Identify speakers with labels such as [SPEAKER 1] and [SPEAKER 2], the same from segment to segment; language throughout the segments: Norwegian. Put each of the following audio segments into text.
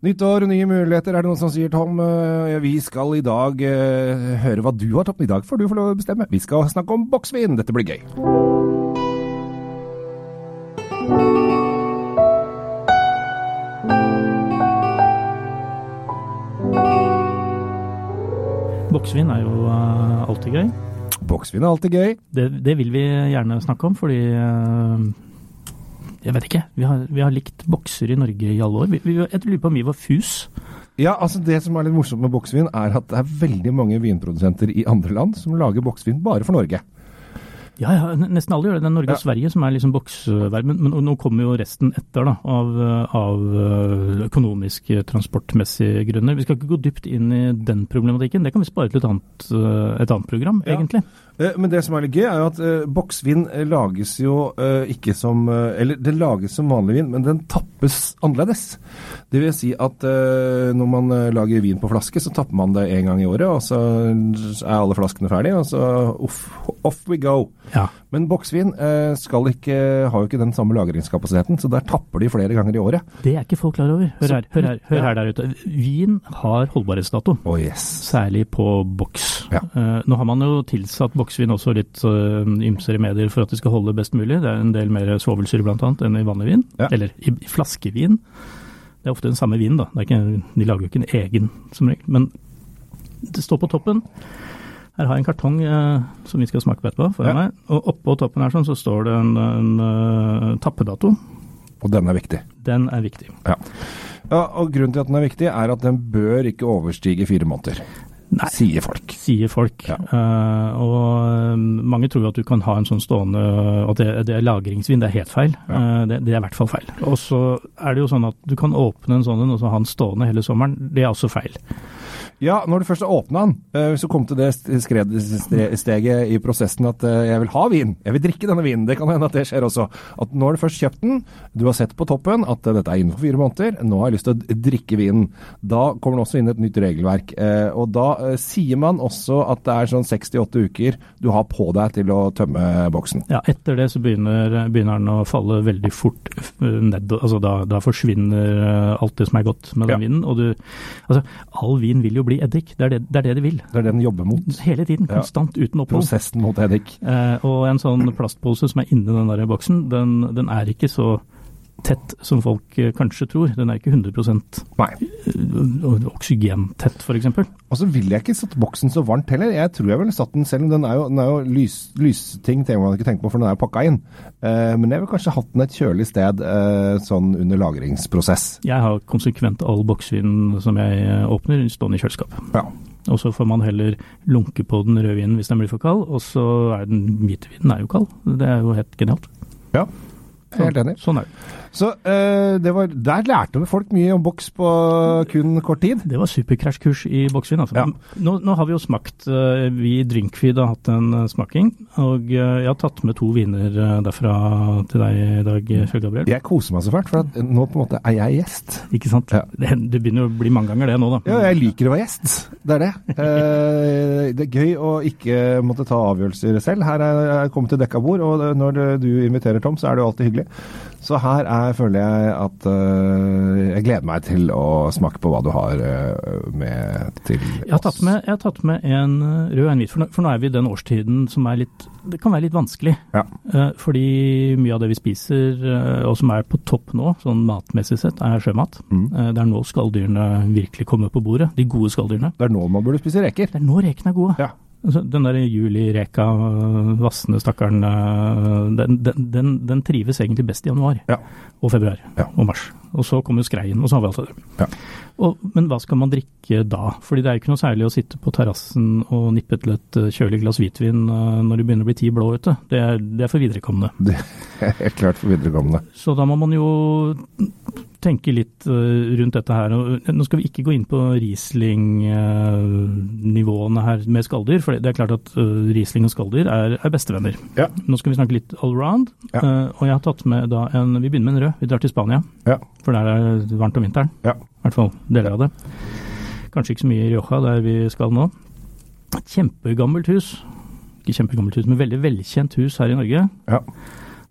[SPEAKER 1] Nytt år, nye muligheter, er det noen som sier, Tom. Eh, Vi skal i dag eh, høre hva du har tatt med i dag, for du får lov å bestemme. Vi skal snakke om boksvin. Dette blir gøy.
[SPEAKER 2] Boksvin er jo eh, alltid gøy.
[SPEAKER 1] Boksvin er alltid gøy.
[SPEAKER 2] Det, det vil vi gjerne snakke om, fordi Jeg vet ikke. Vi har, vi har likt bokser i Norge i alle år. Vi, vi, jeg lurer på om vi var fus.
[SPEAKER 1] Ja, altså Det som er litt morsomt med boksvin, er at det er veldig mange vinprodusenter i andre land som lager boksvin bare for Norge.
[SPEAKER 2] Ja, ja, nesten alle gjør det. Det er Norge og Sverige som er liksom bokseverden. Men nå kommer jo resten etter, da, av, eh, av eh, økonomiske, transportmessige grunner. Vi skal ikke gå dypt inn i den problematikken. Det kan vi spare til et annet, eh, et annet program,
[SPEAKER 1] Ja.
[SPEAKER 2] egentlig.
[SPEAKER 1] Eh, Men det som er litt gøy, er jo at eh, boksvin eh, lages jo eh, ikke som eh, Eller det lages som vanlig vin, men den tappes annerledes. Det vil si at eh, når man eh, lager vin på flaske, så tapper man det én gang i året, og så er alle flaskene ferdige, og så off, off we go.
[SPEAKER 2] Ja.
[SPEAKER 1] Men boksvin eh, ikke, har jo ikke den samme lagringskapasiteten, så der tapper de flere ganger i året.
[SPEAKER 2] Det er ikke folk klar over. Hør her, hør her, hør her der ute. Vin har holdbarhetsdato.
[SPEAKER 1] oh, yes.
[SPEAKER 2] Særlig på boks.
[SPEAKER 1] Ja.
[SPEAKER 2] Eh, nå har man jo tilsatt boksvin også litt uh, ymsere medier for at det skal holde best mulig. Det er en del mer svovelsyre annet enn i vanlig vin.
[SPEAKER 1] Ja.
[SPEAKER 2] Eller i, flaskevin. Det er ofte den samme vinen, da. Det er ikke, de lager jo ikke en egen som regel. Men det står på toppen. Her har jeg en kartong eh, som vi skal smake på etterpå, foran
[SPEAKER 1] Ja.
[SPEAKER 2] meg. Og oppå toppen her sånn, så står det en, en eh, tappedato.
[SPEAKER 1] Og den er viktig.
[SPEAKER 2] Den er viktig.
[SPEAKER 1] Ja. ja. Og grunnen til at den er viktig, er at den bør ikke overstige fire måneder.
[SPEAKER 2] Nei.
[SPEAKER 1] Sier folk.
[SPEAKER 2] sier folk.
[SPEAKER 1] Ja.
[SPEAKER 2] Uh, og eh, mange tror at du kan ha en sånn stående At det, det er lagringsvin. Det er helt feil.
[SPEAKER 1] Ja.
[SPEAKER 2] Uh, det, det er i hvert fall feil. Og så er det jo sånn at du kan åpne en sånn en og så ha den stående hele sommeren. Det er også feil.
[SPEAKER 1] Ja, når du først har åpna den, så hvis du kom til det skredsteget i prosessen at eh, jeg vil ha vin, jeg vil drikke denne vinen, det kan hende at det skjer også. At når du først kjøpt den, du har sett på toppen at eh, dette er innenfor fire måneder, nå har jeg lyst til å drikke vinen. Da kommer det også inn et nytt regelverk. eh, Og da eh, sier man også at det er sånn 68 uker du har på deg til å tømme boksen.
[SPEAKER 2] Ja, etter det så begynner, begynner den å falle veldig fort eh, ned. Altså da, da forsvinner eh, alt det som er godt med den
[SPEAKER 1] Ja.
[SPEAKER 2] vinen. Og du Altså, all vin vil jo bli eddik. Det er det, det er det de vil.
[SPEAKER 1] Det er det den jobber mot.
[SPEAKER 2] Hele tiden.
[SPEAKER 1] Ja.
[SPEAKER 2] Konstant, uten opphold.
[SPEAKER 1] Prosessen mot eddik.
[SPEAKER 2] Eh, og en sånn plastpose som er inni den der boksen, den, den er ikke så tett som folk eh, kanskje tror. Den er ikke 100%
[SPEAKER 1] Nei.
[SPEAKER 2] eh, oksygentett, f.eks.
[SPEAKER 1] Og så vil jeg ikke satt boksen så varmt heller. Jeg tror jeg ville satt den, selv den er jo, den er jo lys, lysting, trenger man ikke tenke på, for den er jo pakka inn. Uh, men jeg ville kanskje hatt den et kjølig sted uh, sånn under lagringsprosess.
[SPEAKER 2] Jeg har konsekvent all boksvin som jeg åpner, stående i kjøleskap.
[SPEAKER 1] Ja.
[SPEAKER 2] Og så får man heller lunke på den rødvinen hvis den blir for kald, og så er den hvite vinen er jo kald. Det er jo helt genialt.
[SPEAKER 1] ja. Helt enig.
[SPEAKER 2] Sånn er det.
[SPEAKER 1] Så uh, det var, der lærte folk mye om boks på kun kort tid.
[SPEAKER 2] Det var superkrasjkurs i boksvin. Altså.
[SPEAKER 1] Ja.
[SPEAKER 2] Nå, nå har vi jo smakt, uh, vi i Drinkfeed har hatt en uh, smaking, og jeg har tatt med to viner derfra til deg i dag, Kjell Gabriel.
[SPEAKER 1] Jeg koser meg så fælt, for at nå på en måte er jeg gjest.
[SPEAKER 2] Ikke sant?
[SPEAKER 1] Ja.
[SPEAKER 2] Det, det begynner å bli mange ganger det nå, da.
[SPEAKER 1] Ja, jeg liker å være gjest. Det er det. Det er gøy å ikke måtte ta avgjørelser selv. Her er jeg kommet til dekka bord, og når du inviterer Tom, så er det jo alltid hyggelig. Så her er, føler jeg at uh, jeg gleder meg til å smake på hva du har uh, med til
[SPEAKER 2] Jeg har tatt med, jeg har tatt med en eh, rød og en hvit, for for nå er vi i den årstiden som er litt Det kan være litt vanskelig.
[SPEAKER 1] Ja.
[SPEAKER 2] Uh, fordi mye av det vi spiser, og som er på topp nå, sånn matmessig sett, er sjømat.
[SPEAKER 1] Mm.
[SPEAKER 2] Det er nå skalldyrene virkelig kommer på bordet. De gode skalldyrene.
[SPEAKER 1] Det er nå man burde spise reker.
[SPEAKER 2] Det er nå rekene er gode.
[SPEAKER 1] Ja.
[SPEAKER 2] Altså, den der Juli-reka, øh, vassende stakkaren, øh, den, den, den, den trives egentlig best i januar
[SPEAKER 1] Ja.
[SPEAKER 2] og februar
[SPEAKER 1] Ja.
[SPEAKER 2] og mars. Og så kommer skreien, og så har vi alt det.
[SPEAKER 1] Ja.
[SPEAKER 2] Og, men hva skal man drikke da? Fordi det er jo ikke noe særlig å sitte på terrassen og nippe til et øh, kjølig glass hvitvin øh, når det begynner å bli ti blå ute. Det er, det er for viderekomne.
[SPEAKER 1] Det er helt klart for viderekommende.
[SPEAKER 2] Så da må man jo tenke litt øh, rundt dette her. Nå skal vi ikke gå inn på Riesling-nivåene her med skalldyr, for det er klart at øh, Riesling og skalldyr er, er bestevenner.
[SPEAKER 1] Ja.
[SPEAKER 2] Nå skal vi snakke litt allround,
[SPEAKER 1] Ja.
[SPEAKER 2] og jeg har tatt med da en Vi begynner med en rød. Vi drar til Spania,
[SPEAKER 1] Ja.
[SPEAKER 2] for der er det varmt om vinteren.
[SPEAKER 1] Ja.
[SPEAKER 2] I hvert fall deler av det. Kanskje ikke så mye i Rioja, der vi skal nå. Et kjempegammelt hus. Ikke kjempegammelt hus, men veldig velkjent hus her i Norge.
[SPEAKER 1] Ja.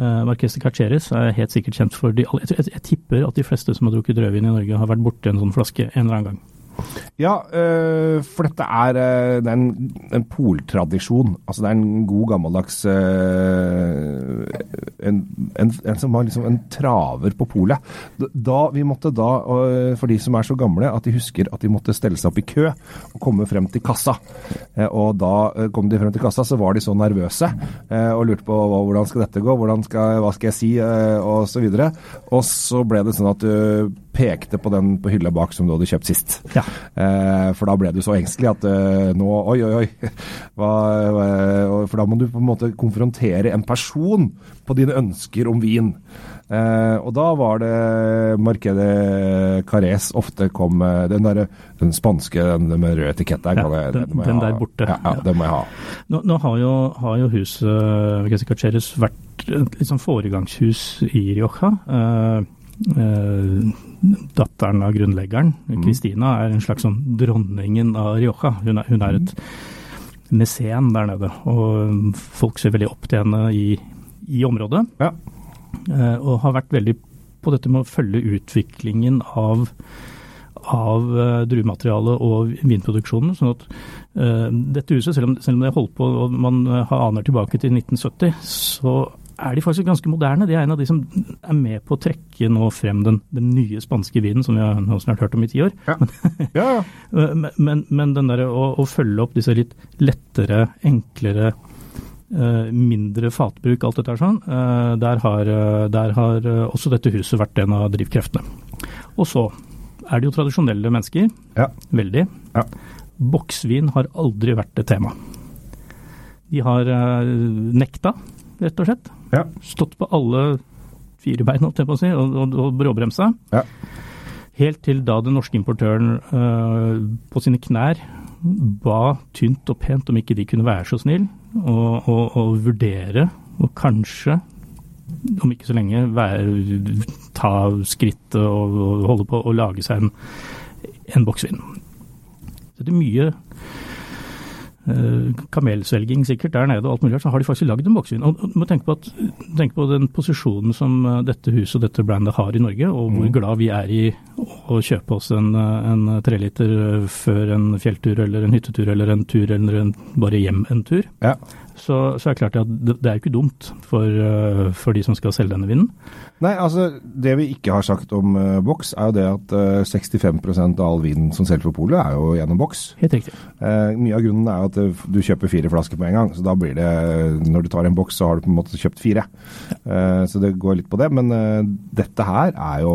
[SPEAKER 2] Uh, Marquez de Carceres er helt sikkert kjent for de jeg, jeg, jeg, tipper at de fleste som har drukket rødvin i Norge, har vært borti en sånn flaske en eller annen gang.
[SPEAKER 1] Ja, øh, for dette er, øh, det er en, en poltradisjon. Altså det er en god gammeldags en, en, en, som var liksom en traver på polet. Da, vi måtte da, for de som er så gamle at de husker at de måtte stelle seg opp i kø og komme frem til kassa. Og da kom de frem til kassa, så var de så nervøse og lurte på hvordan skal dette gå, skal, hva skal jeg si, og så videre. Og så ble det sånn at du pekte på den på hylla bak som du hadde kjøpt sist.
[SPEAKER 2] Ja.
[SPEAKER 1] Eh, for da ble du så engstelig at eh, nå Oi, oi, oi. Hva, for da må du på en måte konfrontere en person på dine ønsker om vin. Eh, og da var det markedet Carres ofte kom Den der, den spanske den med rød etikett der.
[SPEAKER 2] Ja,
[SPEAKER 1] jeg,
[SPEAKER 2] den, den, den der borte.
[SPEAKER 1] Ja, ja, den må jeg ha.
[SPEAKER 2] Nå, nå har, jo, har, jo, huset Marquede Carres vært et sånn foregangshus i Rioja. Uh, Eh, datteren av grunnleggeren, Kristina, mm. er en slags sånn dronningen av Rioja. Hun er, hun er et mesen der nede, og folk ser veldig opp til henne i, i området.
[SPEAKER 1] Ja.
[SPEAKER 2] Eh, og har vært veldig på dette med å følge utviklingen av av uh, druematerialet og vinproduksjonen. sånn at uh, dette huset, selv om, selv om det holdt på og man uh, har aner tilbake til 1970, så er de faktisk ganske moderne. De er en av de som er med på å trekke nå frem den, den nye spanske vinen, som vi har nå snart hørt om i ti år.
[SPEAKER 1] Ja. ja, ja.
[SPEAKER 2] men, men, den derre å, å, følge opp disse litt lettere, enklere, uh, mindre fatbruk, alt dette sånn, uh, der har, uh, der har også dette huset vært en av drivkreftene. Og så er det jo tradisjonelle mennesker.
[SPEAKER 1] Ja.
[SPEAKER 2] Veldig.
[SPEAKER 1] Ja.
[SPEAKER 2] Boksvin har aldri vært et tema. De har nekta rett og slett.
[SPEAKER 1] Ja.
[SPEAKER 2] Stått på alle fire bein, holdt jeg på å si, og, og, og bråbremsa.
[SPEAKER 1] Ja.
[SPEAKER 2] Helt til da den norske importøren øh, på sine knær ba tynt og pent om ikke de kunne være så snill og, og, og vurdere, og kanskje, om ikke så lenge, være, ta skrittet og, og holde på å lage seg en, en boksvin. Så det er mye Eh, kamelsvelging sikkert der nede og alt mulig så har de faktisk lagd en boksevin. Og du må tenke på, at, tenke på, den posisjonen som eh, dette huset og dette brandet har i Norge, og hvor mm. glad vi er i å kjøpe oss en, eh, en treliter før en fjelltur eller en hyttetur eller en tur eller en, bare hjem en tur.
[SPEAKER 1] Ja.
[SPEAKER 2] Så, så, er det klart at det, er jo ikke dumt for, for de som skal selge denne vinen.
[SPEAKER 1] Nei, altså det vi ikke har sagt om uh, boks, er jo det at uh, 65% av all vin som selges på polet, er jo gjennom boks.
[SPEAKER 2] Helt riktig.
[SPEAKER 1] Uh, mye av grunnen er jo at du kjøper fire flasker på en gang, så da blir det Når du tar en boks, så har du på en måte kjøpt fire. Så det går litt på det. Men dette her er jo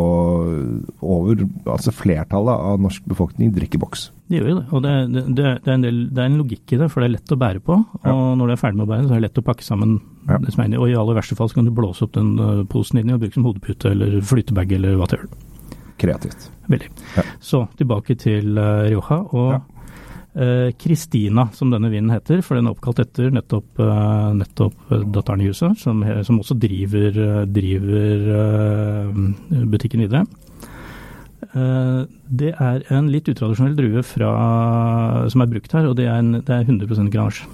[SPEAKER 1] over Altså flertallet av norsk befolkning drikker boks.
[SPEAKER 2] Det gjør jo det. Og det, det, det, er en del, det, er en logikk i det, for det er lett å bære på. Og ja. når du er ferdig med å bære, så er det lett å pakke sammen ja. det som er inni. Og i aller verste fall så kan du blåse opp den uh, posen inni og bruke som hodepute eller flytebag eller hva whatever.
[SPEAKER 1] Kreativt.
[SPEAKER 2] Veldig. Ja. Så tilbake til uh, Rioja. og Kristina, uh, som denne vinen heter, for den er oppkalt etter nettopp, uh, nettopp datteren i huset, som, som også driver, driver butikken videre. Eh, det er en litt utradisjonell drue fra, som er brukt her, og det er, en, det er 100 grange.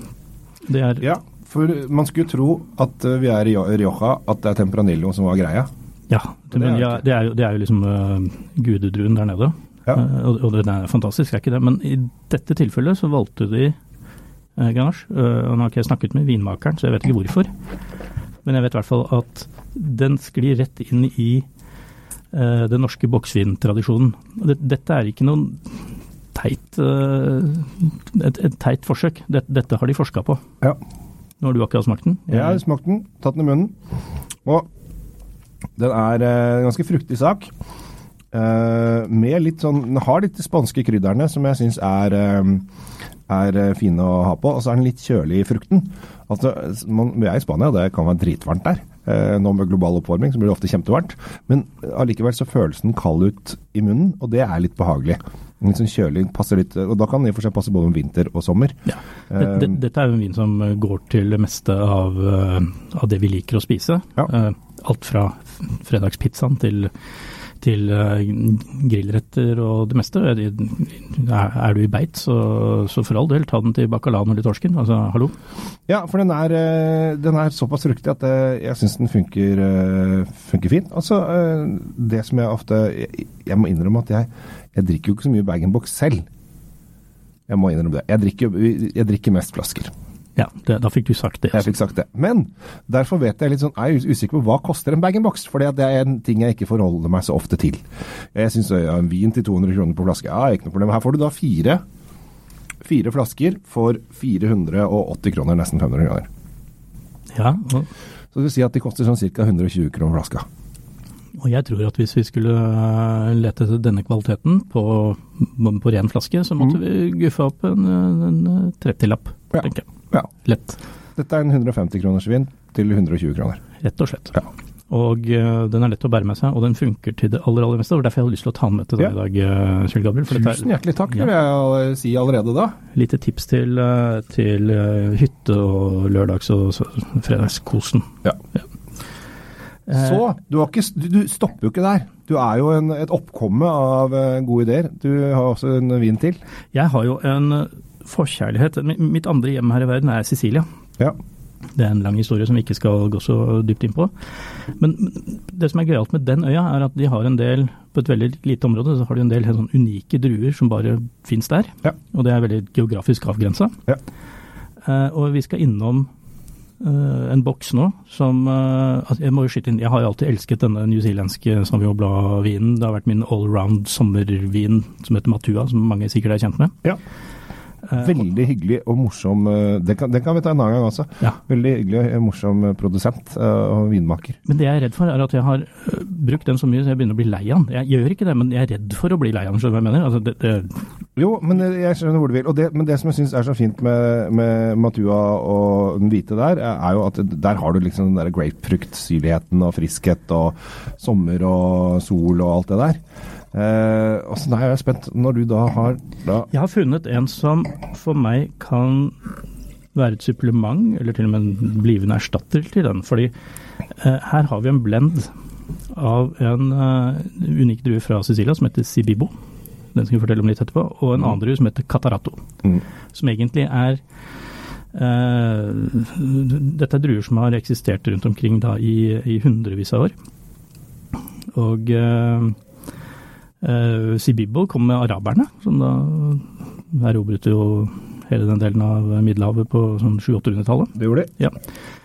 [SPEAKER 1] Det er ja, for man skulle tro at eh, vi er i Rioja, at det er Tempranillo som var greia.
[SPEAKER 2] Ja, det, men, ja, det, er, jo, det er jo liksom uh, gudedruen der nede. Ja. Uh, og, og den er fantastisk, er ikke det. Men i dette tilfellet så valgte de uh, Grenache. Uh, og nå har ikke jeg snakket med vinmakeren, så jeg vet ikke hvorfor. Men jeg vet i hvert fall at den sklir rett inn i Eh, den norske boksvintradisjonen. Dette er ikke noen teit, eh, et, et teit forsøk. Dette har de forska på.
[SPEAKER 1] Ja.
[SPEAKER 2] Nå har du akkurat smakt den.
[SPEAKER 1] Jeg har smakt den, tatt den i munnen. Og den er eh, en ganske fruktig sak. med litt sånn Den har litt de spanske krydderne som jeg syns er, er fine å ha på. Og så er den litt kjølig i frukten. Altså, man, vi er i Spania, det kan være dritvarmt der. Eh, nå med global oppvarming så blir det ofte kjempevarmt. Men allikevel så føles den kald ut i munnen, og det er litt behagelig. Litt sånn kjølig, passer litt, og Da kan den i og for seg passe både om vinter og sommer.
[SPEAKER 2] Ja. Dette, uh, dette er jo en vin som går til det meste av, uh, av det vi liker å spise.
[SPEAKER 1] Ja.
[SPEAKER 2] Alt fra fredagspizzaen til til eh, grillretter og det meste. Er, du i beit, så, så, for all del, ta den til bacalaoen eller torsken. Altså, hallo.
[SPEAKER 1] Ja, for den er, eh, den er såpass fruktig at eh, jeg syns den funker, funker fint. Altså, det som jeg ofte Jeg, jeg må innrømme at jeg, jeg drikker jo ikke så mye bag-in-box selv. Jeg må innrømme det. Jeg drikker, jeg drikker mest flasker.
[SPEAKER 2] Ja, det, da fikk du sagt det.
[SPEAKER 1] Jeg fikk sagt det. Men derfor vet jeg litt sånn, jeg er usikker på hva koster en bag-in-box. For det er en ting jeg ikke forholder meg så ofte til. Jeg syns ja, en vin til 200 kroner på flaske, ja, ikke noe problem. Her får du da fire, fire flasker for 480 kroner, nesten 500 kroner.
[SPEAKER 2] Ja. Og...
[SPEAKER 1] Så det vil si at de koster sånn ca. 120 kroner flaska.
[SPEAKER 2] Og jeg tror at hvis vi skulle eh, lete etter denne kvaliteten på, på ren flaske, så måtte mm. vi guffe opp en, en 30-lapp, ja. tenker jeg.
[SPEAKER 1] Ja.
[SPEAKER 2] Lett.
[SPEAKER 1] Dette er en 150 kroners vin til 120 kroner.
[SPEAKER 2] Rett og slett.
[SPEAKER 1] Ja.
[SPEAKER 2] Og uh, den er lett å bære med seg, og den funker til det aller aller meste. og Derfor jeg hadde lyst til å ta den med til deg ja. i dag, uh, Kjell Gabriel.
[SPEAKER 1] Tusen hjertelig takk, vil jeg si allerede da.
[SPEAKER 2] Lite tips til, uh, til hytte- og lørdags- og fredagskosen.
[SPEAKER 1] Ja. ja. Så, du, ikke, du, du, stopper jo ikke der. Du er jo en, et oppkomme av gode ideer. Du har også en vin til.
[SPEAKER 2] Jeg har jo en forkjærlighet Mitt andre hjem her i verden er Sicilia.
[SPEAKER 1] Ja.
[SPEAKER 2] Det er en lang historie som vi ikke skal gå så dypt inn på. Men det som er gøyalt med den øya, er at de har en del på et veldig lite område så har de en del helt sånn unike druer som bare fins der.
[SPEAKER 1] Ja.
[SPEAKER 2] Og det er veldig geografisk avgrensa.
[SPEAKER 1] Ja.
[SPEAKER 2] Uh, og vi skal innom uh, en boks nå som uh, altså Jeg må jo skyte inn, jeg har jo alltid elsket denne newzealandske Sauvignon Blad-vinen. Det har vært min allround sommervin som heter Matua, som mange sikkert er kjent med.
[SPEAKER 1] Ja. Eh, Veldig hyggelig og morsom Det Den kan, den kan vi ta en annen gang også.
[SPEAKER 2] Ja.
[SPEAKER 1] Veldig hyggelig og morsom eh, produsent og vinmaker.
[SPEAKER 2] Men det jeg er redd for, er at jeg har brukt den så mye så jeg begynner å bli lei av den. Jeg gjør ikke det, men jeg er redd for å bli lei av den, skjønner du hva jeg mener? Altså, det, det...
[SPEAKER 1] Jo, men jeg skjønner hvor du vil. Det, men det som jeg syns er så fint med, med, Matua og den hvite der, er jo at der har du liksom den der grapefruktsyrligheten og friskhet og sommer og sol og alt det der. Eh, nei, jeg er spent, når du da har da
[SPEAKER 2] Jeg har funnet en som for meg kan være et supplement, eller til og med en blivende erstatter til den. Fordi eh, her har vi en blend av en uh, unik drue fra Sicilia som heter Sibibo. Den skal vi fortelle om litt etterpå. Og en annen drue som heter Catarato.
[SPEAKER 1] Mm.
[SPEAKER 2] Som egentlig er uh, Dette er druer som har eksistert rundt omkring da i, i hundrevis av år. Og uh, Uh, Sibibo kom med araberne, som da erobret jo hele den delen av Middelhavet på sånn 700-800-tallet.
[SPEAKER 1] Det gjorde de.
[SPEAKER 2] Ja.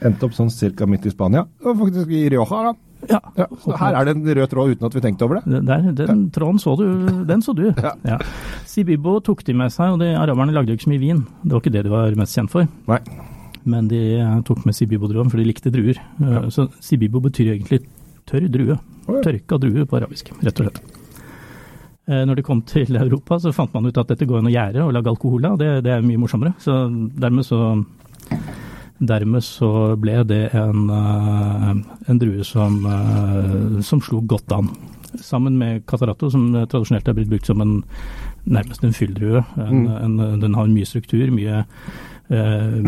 [SPEAKER 1] Endte opp sånn cirka midt i Spania, og faktisk i Rioja. da.
[SPEAKER 2] Ja.
[SPEAKER 1] ja. Så her er det en rød tråd uten at vi tenkte over det.
[SPEAKER 2] Der, den ja. tråden så du, den så du.
[SPEAKER 1] ja.
[SPEAKER 2] Sibibo tok de med seg, og de araberne lagde jo ikke så mye vin. Det var ikke det de var mest kjent for.
[SPEAKER 1] Nei.
[SPEAKER 2] Men de tok med Sibibo-druen, for de likte druer. Så Sibibo betyr egentlig tørr drue. Oh, Tørka drue på arabisk, rett og slett. Eh, når de kom til Europa, så fant man ut at dette går an å gjære og lage alkohol av. Det, det, er mye morsommere. Så dermed så, dermed så ble det en, eh, en drue som, eh, som, slo godt an. Sammen med Catarato, som tradisjonelt er blitt brukt som en nærmest en fylldrue. Mm. den har mye struktur, mye Uh,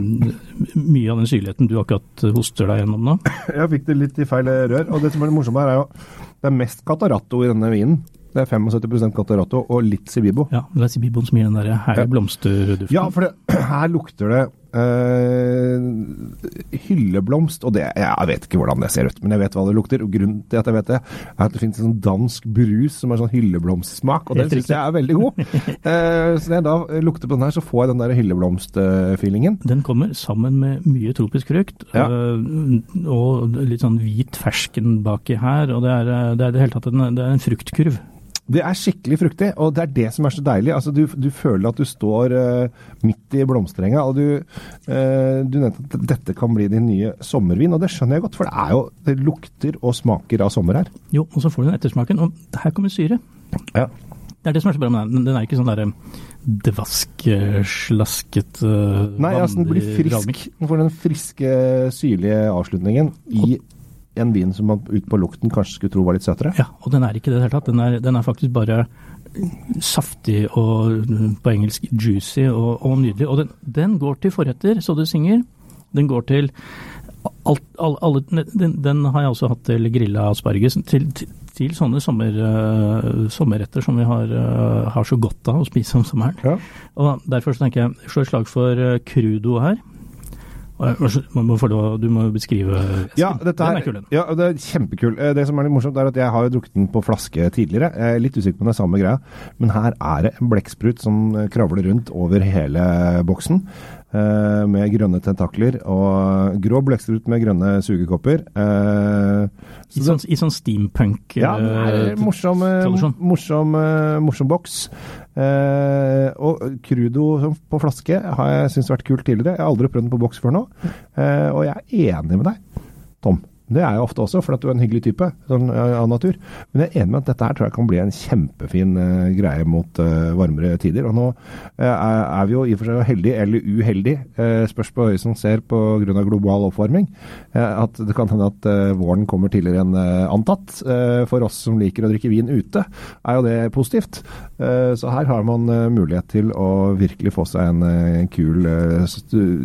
[SPEAKER 2] mye av den syrligheten du akkurat hoster deg gjennom nå.
[SPEAKER 1] Jeg fikk det litt i feil rør. Og det som er det morsomme her, er jo det er mest Catarato i denne vinen. Det er 75% Catarato og litt Sibibo.
[SPEAKER 2] Ja, det er Sibiboen som gir den der herlige ja. blomsterduften.
[SPEAKER 1] Ja, for det, her lukter det øh, hylleblomst, og det, jeg vet ikke hvordan det ser ut, men jeg vet hva det lukter. og Grunnen til at jeg vet det, er at det finnes en sånn dansk brus som er sånn hylleblomstsmak, og den syns jeg er veldig god. uh, så når jeg da lukter på den her, så får jeg den der hylleblomstfeelingen.
[SPEAKER 2] Den kommer sammen med mye tropisk frukt, ja. uh, og litt sånn hvit fersken baki her, og det er, det er det hele tatt en, det er en fruktkurv.
[SPEAKER 1] Det er skikkelig fruktig, og det er det som er så deilig. Altså, du, du føler at du står uh, midt i blomsterenga, og du, uh, du nevnte at dette kan bli din nye sommervin, og det skjønner jeg godt, for det er jo det lukter og smaker av sommer her.
[SPEAKER 2] Jo, og så får du den ettersmaken, og her kommer syre.
[SPEAKER 1] Ja.
[SPEAKER 2] Det er det som er så bra med den. Den er ikke sånn derre dvask, slasket uh,
[SPEAKER 1] Nei, altså den blir frisk. Den får den friske, syrlige avslutningen i en vin som man ut på lukten kanskje skulle tro var litt søtere?
[SPEAKER 2] Ja, og den er ikke det i det hele tatt. Den er, den er, faktisk bare saftig og på engelsk juicy og, og nydelig. Og den, den, går til forretter, så du synger. Den går til alt, all, alle, den, den, har jeg også hatt til grilla asparges. Til, til, til sånne sommer, uh, sommerretter som vi har, uh, har, så godt av å spise om sommeren.
[SPEAKER 1] Ja.
[SPEAKER 2] Og Derfor så tenker jeg slå et slag for uh, crudo her. Man må jo du må beskrive
[SPEAKER 1] Ja, dette her, er ja, det er kjempekul. Det som er litt morsomt, er at jeg har jo drukket den på flaske tidligere. Jeg er litt usikker på om det er samme greia, men her er det en blekksprut som kravler rundt over hele boksen. Eh, med grønne tentakler og grå blekksprut med grønne sugekopper.
[SPEAKER 2] Eh, I, sånn, I, sånn, steampunk
[SPEAKER 1] Ja, det er eh, morsom, morsom, morsom boks. og Crudo på flaske har jeg syntes vært kult tidligere. Jeg har aldri prøvd den på boks før nå. og jeg er enig med deg, Tom. Det er jeg ofte også, for at du er en hyggelig type sånn, av natur. Men jeg er enig med at dette her tror jeg kan bli en kjempefin uh, greie mot uh, varmere tider. Og nå uh, er vi jo i og for seg heldige eller uheldige, spørs på øyet som ser pga. global oppvarming, at det kan hende at våren kommer tidligere enn antatt. for oss som liker å drikke vin ute, er jo det positivt. så her har man mulighet til å virkelig få seg en kul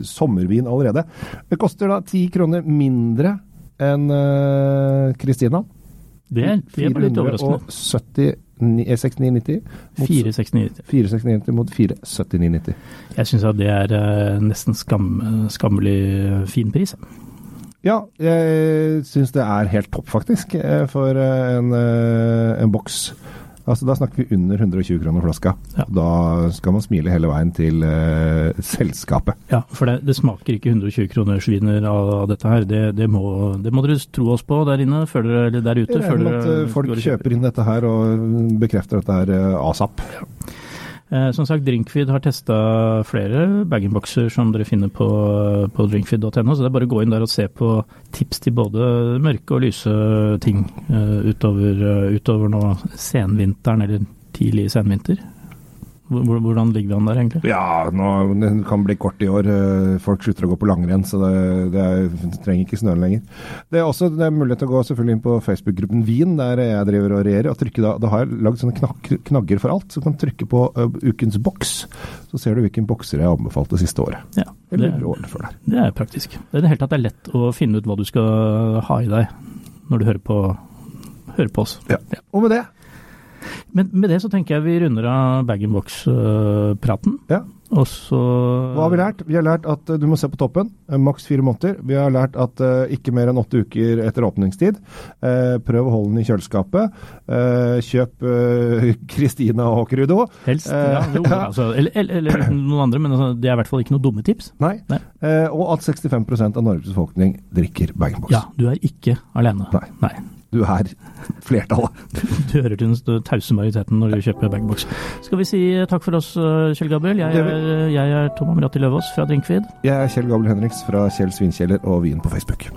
[SPEAKER 1] sommervin allerede. Det koster da ti kroner mindre enn Kristina. Uh,
[SPEAKER 2] det, det er litt overraskende.
[SPEAKER 1] 469,90 mot 479,90.
[SPEAKER 2] Jeg syns det er uh, nesten skam, skammelig fin pris.
[SPEAKER 1] Ja, jeg syns det er helt topp, faktisk, eh, for en, en boks Altså, da snakker vi under 120 kroner flaska. Ja. Da skal man smile hele veien til uh, selskapet.
[SPEAKER 2] Ja, for det, det, smaker ikke 120 kroners viner av, av dette her. Det, det, må, det, må, dere tro oss på der inne, før dere, eller der ute.
[SPEAKER 1] Regner med at folk kjøper inn dette her og bekrefter dette her uh, asap. Ja.
[SPEAKER 2] Eh, som sagt, Drinkfeed har testa flere bag-in-boxer som dere finner på, på drinkfeed.no, så det er bare å gå inn der og se på tips til både mørke og lyse ting eh, utover, uh, utover nå senvinteren eller tidlig senvinter. Hvordan ligger vi an der, egentlig?
[SPEAKER 1] Ja, nå, Det kan bli kort i år. Eh, folk slutter å gå på langrenn, så det, det, er, det trenger ikke snøen lenger. Det er også det er mulighet til å gå selvfølgelig inn på Facebook-gruppen Wien, der jeg driver og regjerer. og trykke da, da har jeg lagd sånne knak, knagger for alt. Så du kan trykke på uh, ukens boks, så ser du hvilken bokser jeg har anbefalt det siste året.
[SPEAKER 2] Ja,
[SPEAKER 1] det, Eller før der.
[SPEAKER 2] Det er praktisk. Det er det hele tatt det er lett å finne ut hva du skal ha i deg når du hører på, hører på oss.
[SPEAKER 1] Ja. ja. Og med det
[SPEAKER 2] men med det så tenker jeg vi runder av bag-in-box-praten.
[SPEAKER 1] Ja.
[SPEAKER 2] Og så
[SPEAKER 1] Hva har vi lært? Vi har lært at uh, du må se på toppen. Uh, Maks fire måneder. Vi har lært at uh, ikke mer enn åtte uker etter åpningstid. Prøv å holde den i kjøleskapet. Kjøp Kristina uh, Håkerudo.
[SPEAKER 2] Helst, ja. Jo, altså, eller, eller, noen andre, men altså, det er i hvert fall ikke noe dumme tips.
[SPEAKER 1] Nei. Nei. og at 65% av Norges befolkning drikker bag-in-box.
[SPEAKER 2] Ja, du er ikke alene.
[SPEAKER 1] Nei.
[SPEAKER 2] Nei
[SPEAKER 1] du er flertallet.
[SPEAKER 2] Du hører til den tause majoriteten når du kjøper bagbox. Skal vi si takk for oss, eh, Kjell Gabriel. Jeg er, jeg er Tom Amrati Løvaas fra Drinkfeed.
[SPEAKER 1] Jeg er Kjell Gabriel Henriks fra Kjell Svinkjeller og Vin på Facebook.